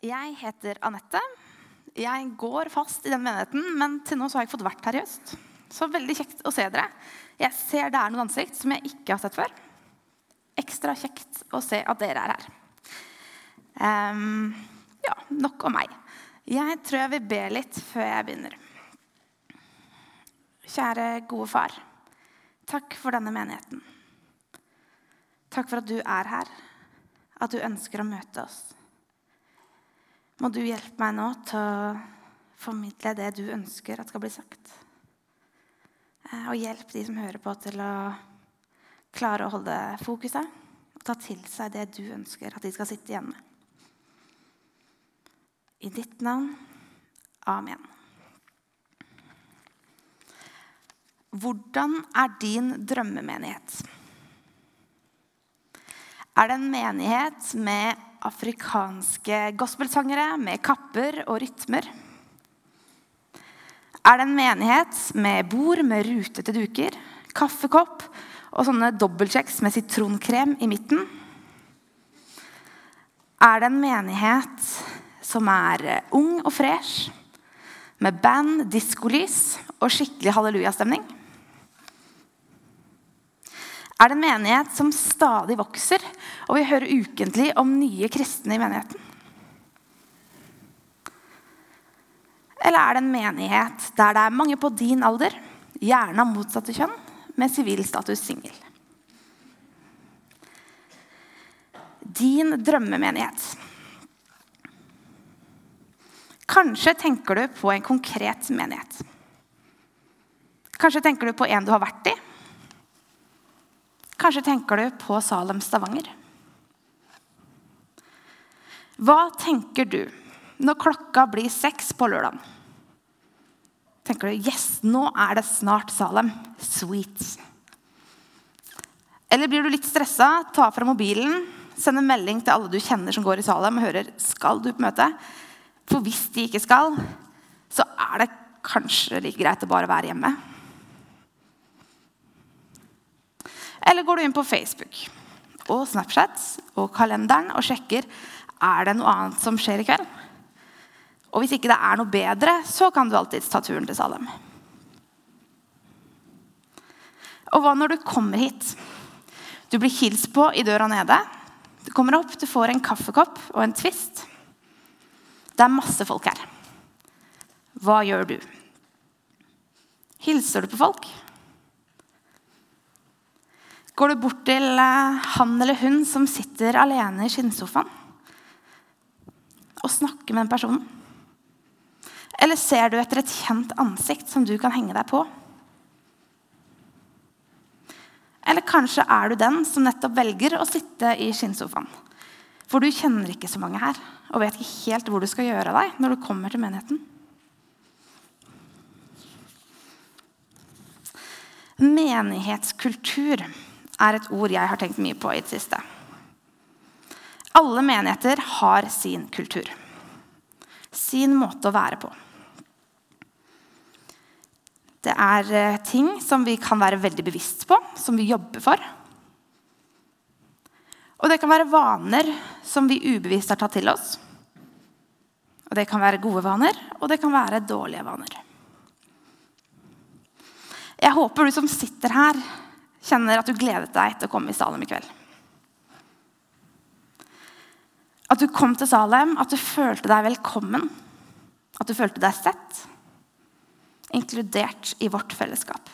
Jeg heter Anette. Jeg går fast i den menigheten, men til nå har jeg ikke fått vært her i høst. Så veldig kjekt å se dere. Jeg ser det er noen ansikt som jeg ikke har sett før. Ekstra kjekt å se at dere er her. Um, ja, nok om meg. Jeg tror jeg vil be litt før jeg begynner. Kjære gode far. Takk for denne menigheten. Takk for at du er her, at du ønsker å møte oss. Må du hjelpe meg nå til å formidle det du ønsker at skal bli sagt. Eh, og hjelp de som hører på, til å klare å holde fokuset og ta til seg det du ønsker at de skal sitte igjen med. I ditt navn. Amen. Hvordan er din drømmemenighet? Er det en menighet med afrikanske gospelsangere med kapper og rytmer? Er det en menighet med bord med rutete duker, kaffekopp og sånne dobbeltkjeks med sitronkrem i midten? Er det en menighet som er ung og fresh, med band, diskolys og skikkelig hallelujastemning? Er det en menighet som stadig vokser, og vi hører ukentlig om nye kristne i menigheten? Eller er det en menighet der det er mange på din alder, gjerne av motsatte kjønn, med sivilstatus singel? Din drømmemenighet. Kanskje tenker du på en konkret menighet. Kanskje tenker du på en du har vært i Kanskje tenker du på Salem Stavanger. Hva tenker du når klokka blir seks på lørdag? Tenker du yes, nå er det snart Salem. Sweet. Eller blir du litt stressa, ta fra mobilen, sender melding til alle du kjenner som går i Salem, og hører skal du på møte? For hvis de ikke skal, så er det kanskje like greit å bare være hjemme. Eller går du inn på Facebook og Snapchat og kalenderen og sjekker er det noe annet som skjer i kveld. Og hvis ikke det er noe bedre, så kan du alltids ta turen til Salem. Og hva når du kommer hit? Du blir hilst på i døra nede. Du kommer opp, du får en kaffekopp og en twist. Det er masse folk her. Hva gjør du? Hilser du på folk? Går du bort til eh, han eller hun som sitter alene i skinnsofaen, og snakker med den personen? Eller ser du etter et kjent ansikt som du kan henge deg på? Eller kanskje er du den som nettopp velger å sitte i skinnsofaen. For du kjenner ikke så mange her og vet ikke helt hvor du skal gjøre av deg når du kommer til menigheten. Menighetskultur er et ord jeg har tenkt mye på i det siste. Alle menigheter har sin kultur. Sin måte å være på. Det er eh, ting som vi kan være veldig bevisst på, som vi jobber for. Og det kan være vaner som vi ubevisst har tatt til oss. Og det kan være gode vaner, og det kan være dårlige vaner. Jeg håper du som sitter her, kjenner at du gledet deg til å komme i Salem i kveld. At du kom til Salem, at du følte deg velkommen. At du følte deg sett, inkludert i vårt fellesskap.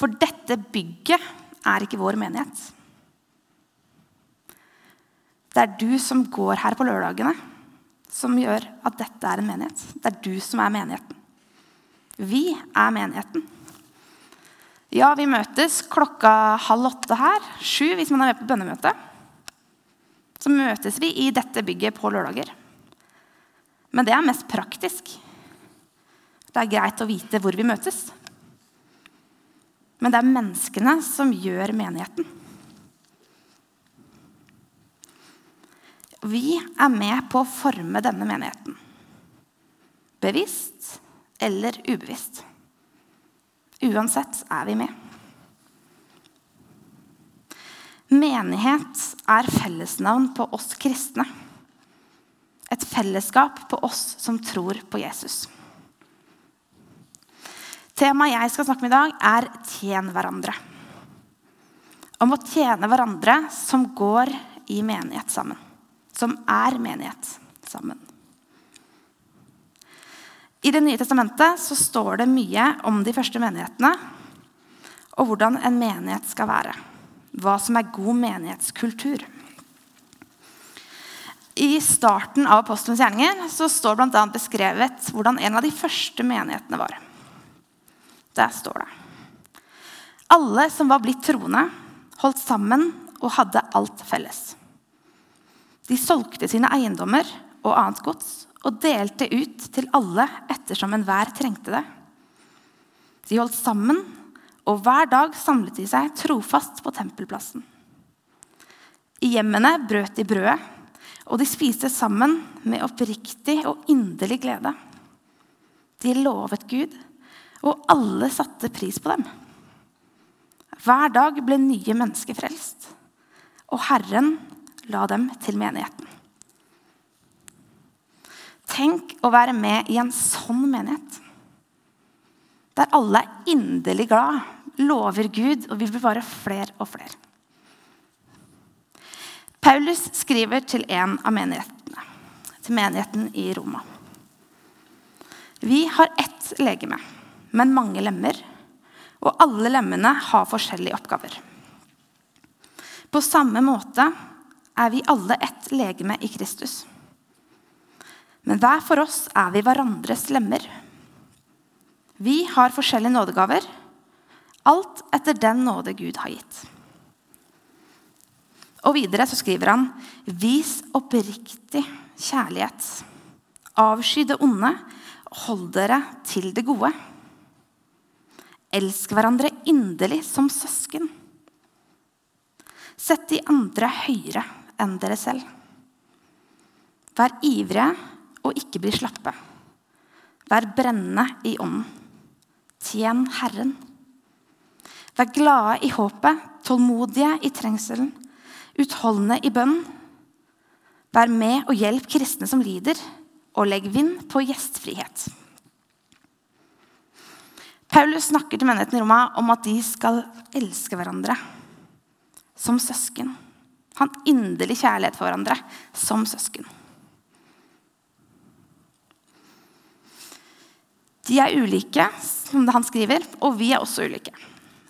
For dette bygget er ikke vår menighet. Det er du som går her på lørdagene, som gjør at dette er en menighet. Det er du som er menigheten. Vi er menigheten. Ja, vi møtes klokka halv åtte her. Sju hvis man er med på bønnemøte. Så møtes vi i dette bygget på lørdager. Men det er mest praktisk. Det er greit å vite hvor vi møtes. Men det er menneskene som gjør menigheten. Vi er med på å forme denne menigheten. Bevisst eller ubevisst. Uansett er vi med. Menighet er fellesnavn på oss kristne. Et fellesskap på oss som tror på Jesus. Temaet jeg skal snakke om i dag, er 'tjen hverandre'. Om å tjene hverandre som går i menighet sammen. Som er menighet sammen. I Det nye testamentet så står det mye om de første menighetene og hvordan en menighet skal være. Hva som er god menighetskultur. I starten av apostelens gjerninger så står bl.a. beskrevet hvordan en av de første menighetene var. Der står det Alle som var blitt troende, holdt sammen og hadde alt felles. De solgte sine eiendommer og annet gods og delte ut til alle ettersom enhver trengte det. De holdt sammen, og hver dag samlet de seg trofast på tempelplassen. I hjemmene brøt de brødet, og de spiste sammen med oppriktig og inderlig glede. De lovet Gud, og alle satte pris på dem. Hver dag ble nye mennesker frelst, og Herren la dem til menigheten. Tenk å være med i en sånn menighet. Der alle er inderlig glad, lover Gud, og vi blir bare flere og flere. Paulus skriver til en av menighetene, til menigheten i Roma. Vi har ett legeme, men mange lemmer, og alle lemmene har forskjellige oppgaver. På samme måte er vi alle ett legeme i Kristus. Men hver for oss er vi hverandres lemmer. Vi har forskjellige nådegaver, alt etter den nåde Gud har gitt. Og videre så skriver han.: Vis oppriktig kjærlighet. Avsky det onde, hold dere til det gode. Elsk hverandre inderlig som søsken. Sett de andre høyere enn dere selv. Vær ivrige og ikke bli slappe. Vær brennende i ånden. Tjen Herren. Vær glade i håpet, tålmodige i trengselen, utholdende i bønn. Vær med og hjelp kristne som lider, og legg vind på gjestfrihet. Paulus snakker til menigheten i Roma om at de skal elske hverandre som søsken. Ha en inderlig kjærlighet for hverandre som søsken. De er ulike, som han skriver, og vi er også ulike.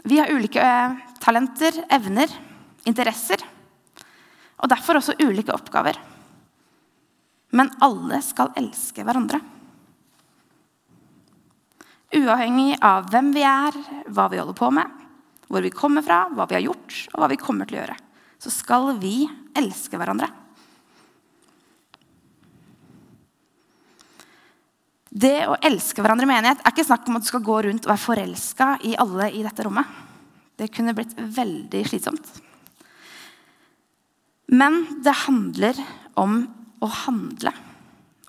Vi har ulike eh, talenter, evner, interesser, og derfor også ulike oppgaver. Men alle skal elske hverandre. Uavhengig av hvem vi er, hva vi holder på med, hvor vi kommer fra, hva vi har gjort, og hva vi kommer til å gjøre, så skal vi elske hverandre. Det å elske hverandre i menighet er ikke snakk om at du skal gå rundt og være forelska i alle i dette rommet. Det kunne blitt veldig slitsomt. Men det handler om å handle.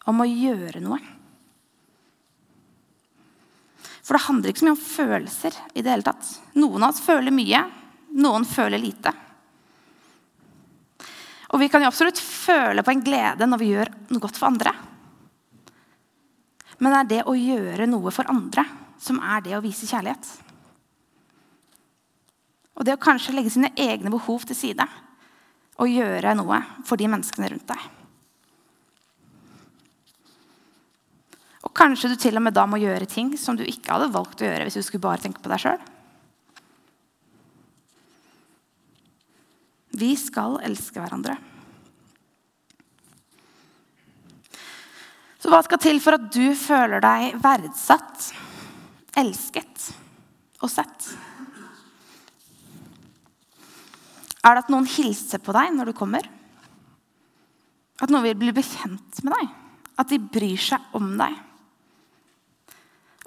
Om å gjøre noe. For det handler ikke så mye om følelser i det hele tatt. Noen av oss føler mye, noen føler lite. Og vi kan jo absolutt føle på en glede når vi gjør noe godt for andre men det er det å gjøre noe for andre som er det å vise kjærlighet. Og det å kanskje legge sine egne behov til side og gjøre noe for de menneskene rundt deg. Og kanskje du til og med da må gjøre ting som du ikke hadde valgt å gjøre hvis du skulle bare tenke på deg sjøl. Vi skal elske hverandre. Så hva skal til for at du føler deg verdsatt, elsket og sett? Er det at noen hilser på deg når du kommer? At noen vil bli bekjent med deg? At de bryr seg om deg?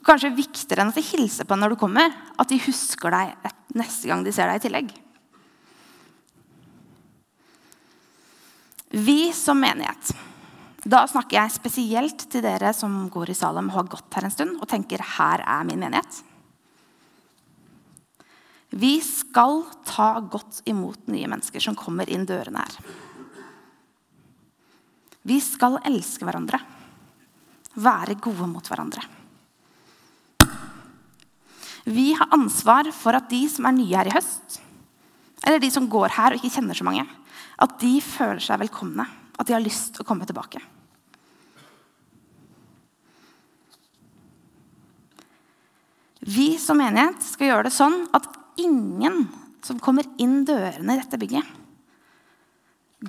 Kanskje viktigere enn at de hilser på deg når du kommer, at de husker deg neste gang de ser deg i tillegg. Vi som menighet da snakker jeg spesielt til dere som går i Salem og har gått her en stund og tenker her er min menighet. Vi skal ta godt imot nye mennesker som kommer inn dørene her. Vi skal elske hverandre, være gode mot hverandre. Vi har ansvar for at de som er nye her i høst, eller de som går her og ikke kjenner så mange, at de føler seg velkomne, at de har lyst til å komme tilbake. Vi som menighet skal gjøre det sånn at ingen som kommer inn dørene i dette bygget,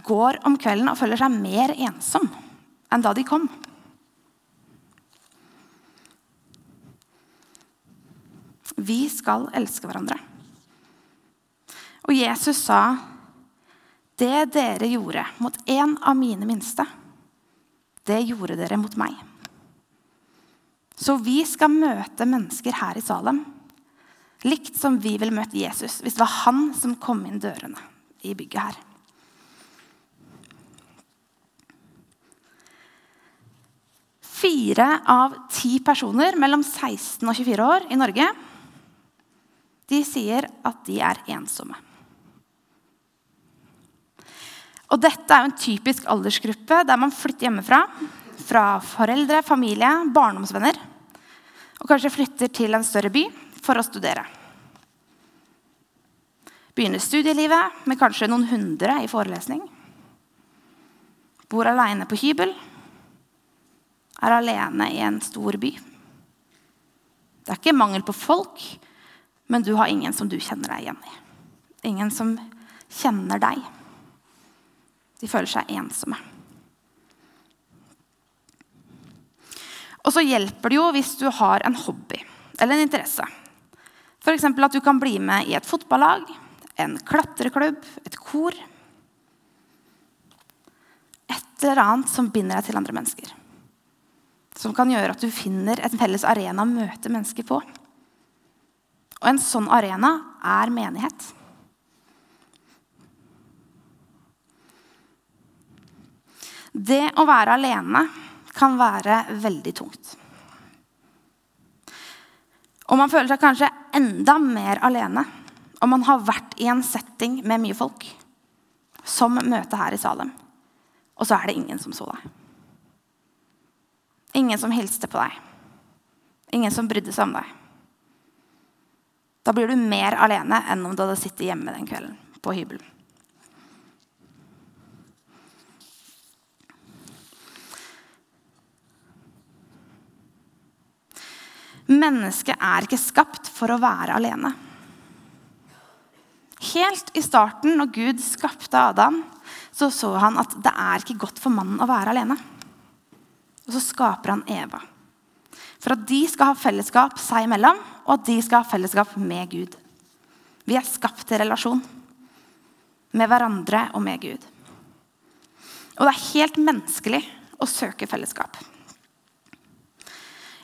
går om kvelden og føler seg mer ensom enn da de kom. Vi skal elske hverandre. Og Jesus sa, 'Det dere gjorde mot en av mine minste, det gjorde dere mot meg.' Så vi skal møte mennesker her i Salem likt som vi ville møtt Jesus hvis det var han som kom inn dørene i bygget her. Fire av ti personer mellom 16 og 24 år i Norge de sier at de er ensomme. Og dette er jo en typisk aldersgruppe der man flytter hjemmefra. Fra foreldre, familie, barndomsvenner. Og kanskje flytter til en større by for å studere. Begynner studielivet med kanskje noen hundre i forelesning. Bor aleine på hybel. Er alene i en stor by. Det er ikke mangel på folk, men du har ingen som du kjenner deg igjen i. Ingen som kjenner deg. De føler seg ensomme. Og så hjelper det jo hvis du har en hobby eller en interesse. F.eks. at du kan bli med i et fotballag, en klatreklubb, et kor. Et eller annet som binder deg til andre mennesker. Som kan gjøre at du finner en felles arena å møte mennesker på. Og en sånn arena er menighet. Det å være alene kan være veldig tungt. Og man føler seg kanskje enda mer alene om man har vært i en setting med mye folk, som møtet her i Salem, og så er det ingen som så deg. Ingen som hilste på deg. Ingen som brydde seg om deg. Da blir du mer alene enn om du hadde sittet hjemme den kvelden på hybelen. Mennesket er ikke skapt for å være alene. Helt i starten, når Gud skapte Adam, så så han at det er ikke godt for mannen å være alene. Og så skaper han Eva. For at de skal ha fellesskap seg imellom, og at de skal ha fellesskap med Gud. Vi er skapt til relasjon med hverandre og med Gud. Og det er helt menneskelig å søke fellesskap.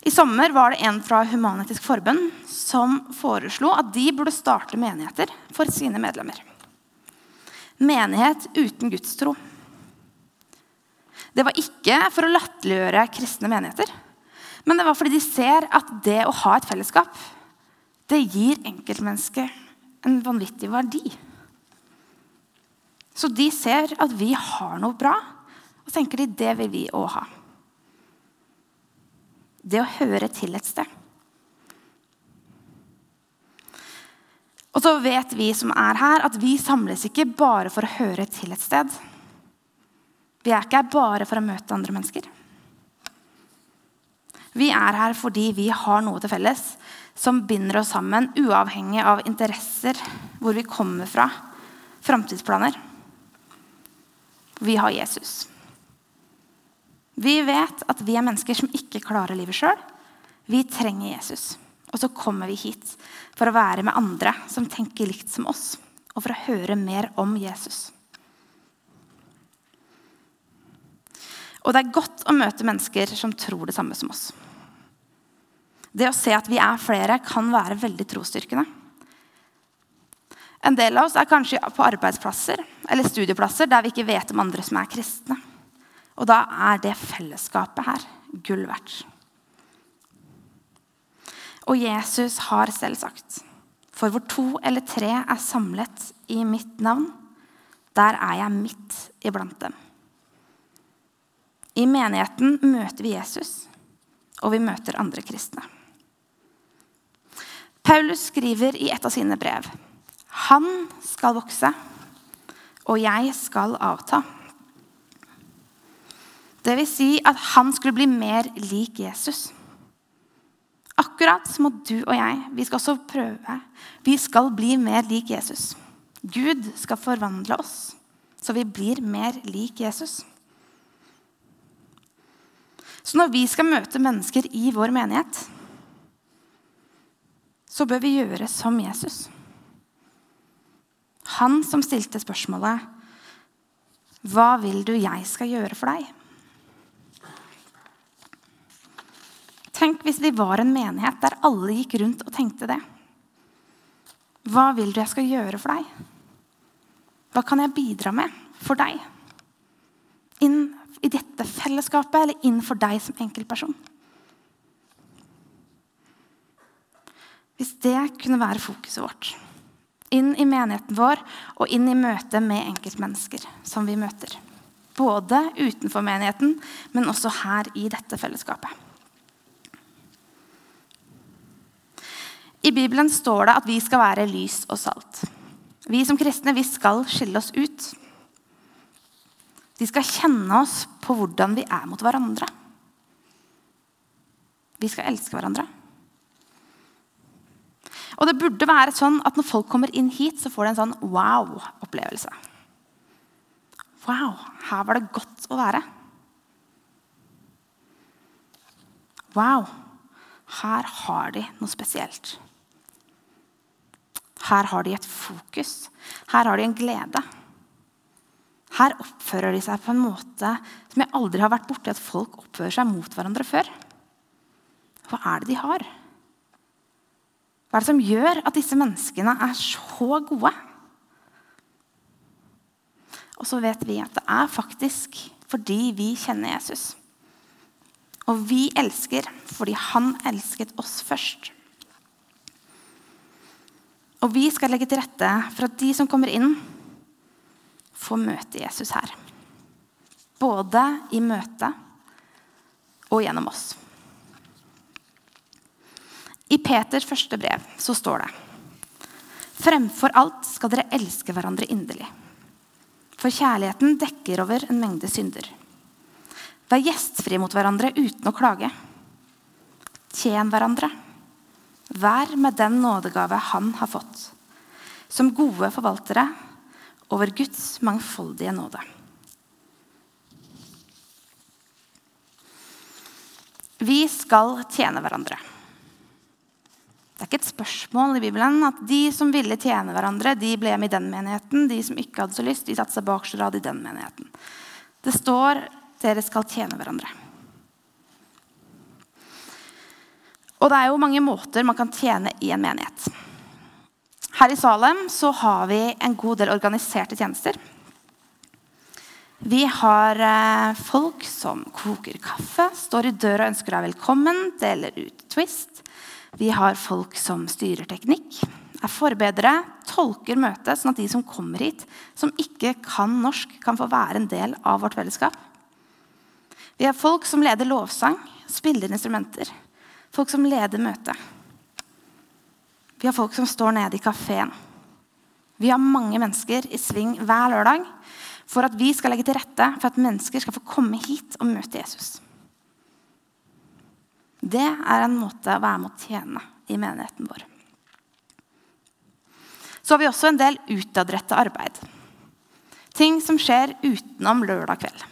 I sommer var det en fra Human-Etisk Forbund som foreslo at de burde starte menigheter for sine medlemmer. Menighet uten gudstro. Det var ikke for å latterliggjøre kristne menigheter, men det var fordi de ser at det å ha et fellesskap, det gir enkeltmennesket en vanvittig verdi. Så de ser at vi har noe bra, og tenker de det vil vi òg ha det å høre til et sted. Og så vet vi som er her, at vi samles ikke bare for å høre til et sted. Vi er ikke her bare for å møte andre mennesker. Vi er her fordi vi har noe til felles som binder oss sammen, uavhengig av interesser, hvor vi kommer fra, framtidsplaner. Vi har Jesus. Vi vet at vi er mennesker som ikke klarer livet sjøl. Vi trenger Jesus. Og så kommer vi hit for å være med andre som tenker likt som oss, og for å høre mer om Jesus. Og det er godt å møte mennesker som tror det samme som oss. Det å se at vi er flere, kan være veldig trosstyrkende. En del av oss er kanskje på arbeidsplasser eller studieplasser der vi ikke vet om andre som er kristne. Og da er det fellesskapet her gull verdt. Og Jesus har selv sagt, For hvor to eller tre er samlet i mitt navn, der er jeg midt iblant dem. I menigheten møter vi Jesus, og vi møter andre kristne. Paulus skriver i et av sine brev han skal vokse, og jeg skal avta. Vil si at han skulle bli mer lik Jesus. Akkurat som at du og jeg, vi skal også prøve. Vi skal bli mer lik Jesus. Gud skal forvandle oss, så vi blir mer lik Jesus. Så når vi skal møte mennesker i vår menighet, så bør vi gjøre som Jesus. Han som stilte spørsmålet 'Hva vil du jeg skal gjøre for deg?' Tenk hvis vi var en menighet der alle gikk rundt og tenkte det. Hva vil du jeg skal gjøre for deg? Hva kan jeg bidra med for deg? Inn i dette fellesskapet eller inn for deg som enkeltperson? Hvis det kunne være fokuset vårt inn i menigheten vår og inn i møtet med enkeltmennesker som vi møter. Både utenfor menigheten, men også her i dette fellesskapet. I Bibelen står det at vi skal være lys og salt. Vi som kristne vi skal skille oss ut. De skal kjenne oss på hvordan vi er mot hverandre. Vi skal elske hverandre. Og det burde være sånn at når folk kommer inn hit, så får de en sånn wow-opplevelse. Wow, her var det godt å være. Wow, her har de noe spesielt. Her har de et fokus. Her har de en glede. Her oppfører de seg på en måte som jeg aldri har vært borti at folk oppfører seg mot hverandre før. Hva er det de har? Hva er det som gjør at disse menneskene er så gode? Og så vet vi at det er faktisk fordi vi kjenner Jesus. Og vi elsker fordi han elsket oss først. Og vi skal legge til rette for at de som kommer inn, får møte Jesus her. Både i møte og gjennom oss. I Peters første brev så står det Fremfor alt skal dere elske hverandre inderlig. For kjærligheten dekker over en mengde synder. Vær gjestfrie mot hverandre uten å klage. Tjen hverandre. Vær med den nådegave Han har fått, som gode forvaltere over Guds mangfoldige nåde. Vi skal tjene hverandre. Det er ikke et spørsmål i Bibelen at de som ville tjene hverandre, de ble med i den menigheten. De som ikke hadde så lyst, de satte seg bakerst i den menigheten. Det står dere skal tjene hverandre. Og det er jo mange måter man kan tjene i en menighet. Her i Salem så har vi en god del organiserte tjenester. Vi har eh, folk som koker kaffe, står i døra og ønsker deg velkommen, deler ut Twist. Vi har folk som styrer teknikk, er forbedere, tolker møtet, sånn at de som kommer hit, som ikke kan norsk, kan få være en del av vårt fellesskap. Vi har folk som leder lovsang, spiller instrumenter. Folk som leder møtet. Vi har folk som står nede i kafeen. Vi har mange mennesker i sving hver lørdag for at vi skal legge til rette for at mennesker skal få komme hit og møte Jesus. Det er en måte å være med å tjene i menigheten vår. Så har vi også en del utadrettet arbeid. Ting som skjer utenom lørdag kveld.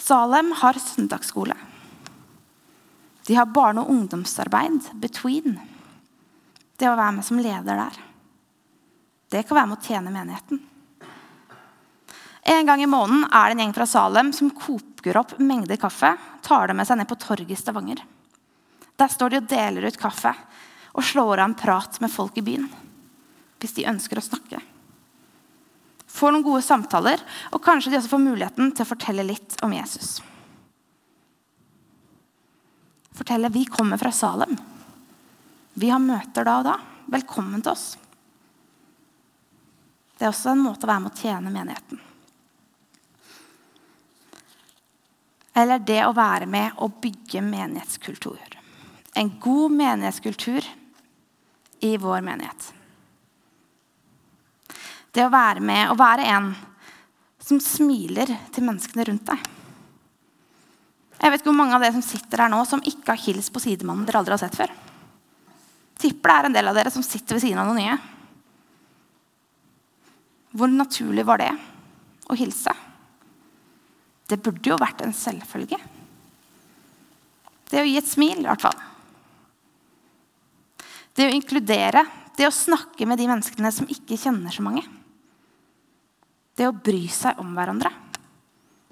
Salem har søndagsskole. De har barne- og ungdomsarbeid, Between. Det å være med som leder der. Det kan være med å tjene menigheten. En gang i måneden er det en gjeng fra Salem som koker opp mengder kaffe, tar det med seg ned på torget i Stavanger. Der står de og deler ut kaffe og slår av en prat med folk i byen. Hvis de ønsker å snakke. Får noen gode samtaler, og kanskje de også får muligheten til å fortelle litt om Jesus. Fortelle vi kommer fra Salem. Vi har møter da og da. Velkommen til oss. Det er også en måte å være med å tjene menigheten. Eller det å være med å bygge menighetskultur. En god menighetskultur i vår menighet. Det å være med å være en som smiler til menneskene rundt deg. Jeg vet ikke hvor mange av dere som sitter her nå, som ikke har hilst på sidemannen dere aldri har sett før. Tipper det er en del av dere som sitter ved siden av noen nye. Hvor naturlig var det å hilse? Det burde jo vært en selvfølge. Det å gi et smil, i hvert fall. Det å inkludere, det å snakke med de menneskene som ikke kjenner så mange. Det å bry seg om hverandre.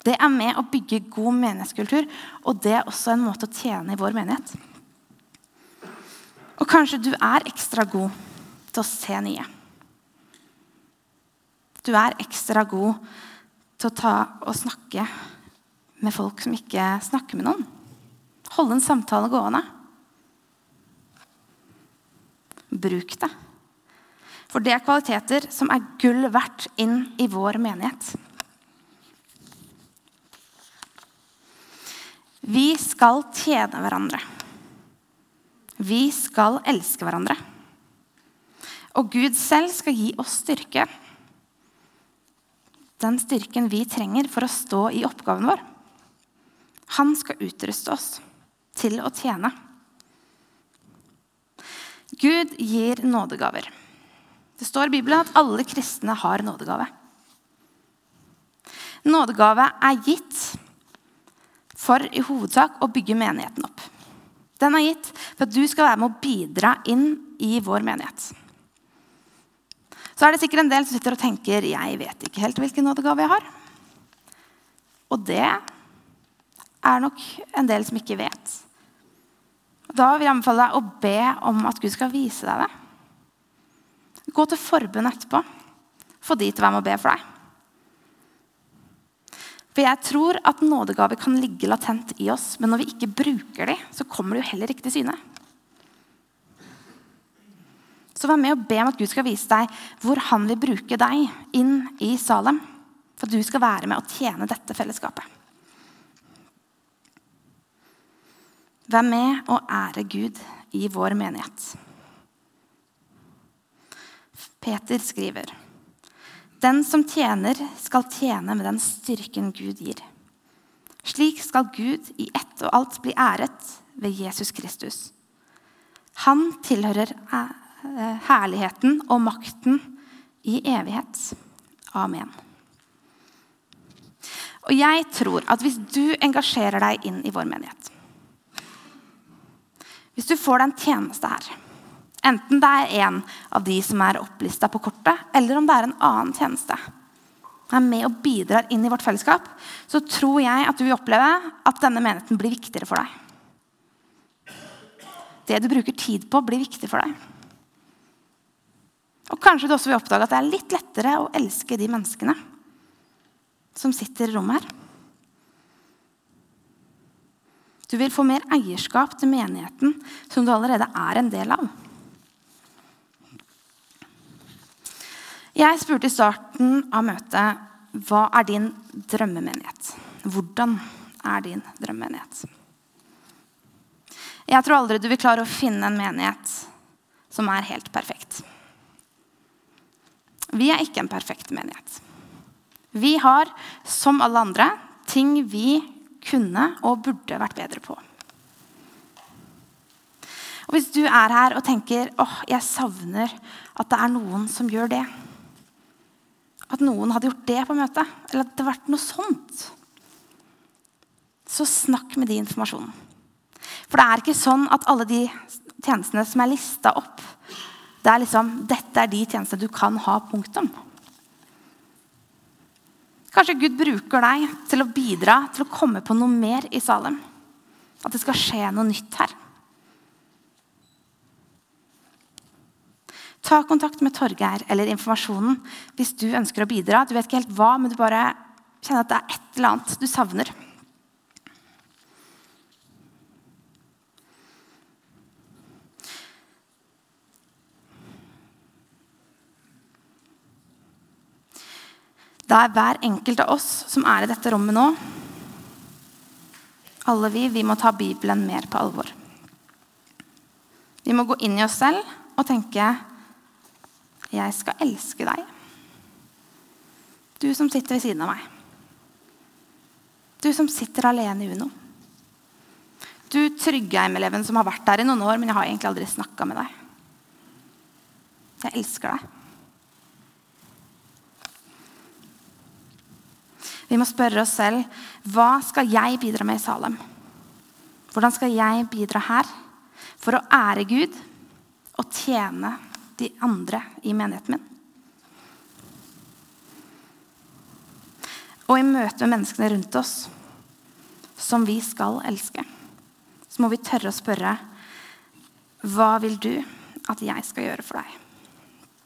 Det er med å bygge god menighetskultur, og det er også en måte å tjene i vår menighet. Og kanskje du er ekstra god til å se nye. Du er ekstra god til å ta og snakke med folk som ikke snakker med noen. Holde en samtale gående. Bruk det. For det er kvaliteter som er gull verdt inn i vår menighet. Vi skal tjene hverandre. Vi skal elske hverandre. Og Gud selv skal gi oss styrke. Den styrken vi trenger for å stå i oppgaven vår. Han skal utruste oss til å tjene. Gud gir nådegaver. Det står i Bibelen at alle kristne har nådegave. Nådegave er gitt for i hovedsak å bygge menigheten opp. Den er gitt for at du skal være med å bidra inn i vår menighet. Så er det sikkert en del som sitter og tenker jeg vet ikke helt hvilken nådegave jeg har. Og det er nok en del som ikke vet. Da vil jeg anbefale deg å be om at Gud skal vise deg det. Gå til forbund etterpå. Få de til å være med og be for deg. For jeg tror at nådegaver kan ligge latent i oss, men når vi ikke bruker de, så kommer det jo heller ikke til syne. Så vær med og be om at Gud skal vise deg hvor han vil bruke deg inn i Salem. For at du skal være med og tjene dette fellesskapet. Vær med og ære Gud i vår menighet. Peter skriver den som tjener, skal tjene med den styrken Gud gir. Slik skal Gud i ett og alt bli æret ved Jesus Kristus. Han tilhører eh, herligheten og makten i evighet. Amen. Og jeg tror at hvis du engasjerer deg inn i vår menighet Hvis du får deg en tjeneste her Enten det er en av de som er opplista på kortet, eller om det er en annen tjeneste. Er med og bidrar inn i vårt fellesskap, så tror jeg at du vil oppleve at denne menigheten blir viktigere for deg. Det du bruker tid på, blir viktig for deg. Og Kanskje du også vil oppdage at det er litt lettere å elske de menneskene som sitter i rommet her. Du vil få mer eierskap til menigheten som du allerede er en del av. Jeg spurte i starten av møtet hva er din drømmemenighet. Hvordan er din drømmemenighet? Jeg tror aldri du vil klare å finne en menighet som er helt perfekt. Vi er ikke en perfekt menighet. Vi har, som alle andre, ting vi kunne og burde vært bedre på. Og Hvis du er her og tenker åh, jeg savner at det er noen som gjør det, at noen hadde gjort det på møtet, eller at det hadde vært noe sånt, så snakk med de informasjonen. For det er ikke sånn at alle de tjenestene som er lista opp, det er liksom, dette er de tjenestene du kan ha, punktum. Kanskje Gud bruker deg til å bidra til å komme på noe mer i Salem. At det skal skje noe nytt her. Ta kontakt med Torgeir eller Informasjonen hvis du ønsker å bidra. Du vet ikke helt hva, men du bare kjenner at det er et eller annet du savner. Da er hver enkelt av oss som er i dette rommet nå Alle vi, vi må ta Bibelen mer på alvor. Vi må gå inn i oss selv og tenke jeg skal elske deg. Du som sitter ved siden av meg. Du som sitter alene i Uno. Du Tryggheim-eleven som har vært der i noen år, men jeg har egentlig aldri snakka med deg. Jeg elsker deg. Vi må spørre oss selv hva skal jeg bidra med i Salem? Hvordan skal jeg bidra her for å ære Gud og tjene de andre i menigheten min? Og i møte med menneskene rundt oss, som vi skal elske, så må vi tørre å spørre hva vil du at jeg skal gjøre for deg?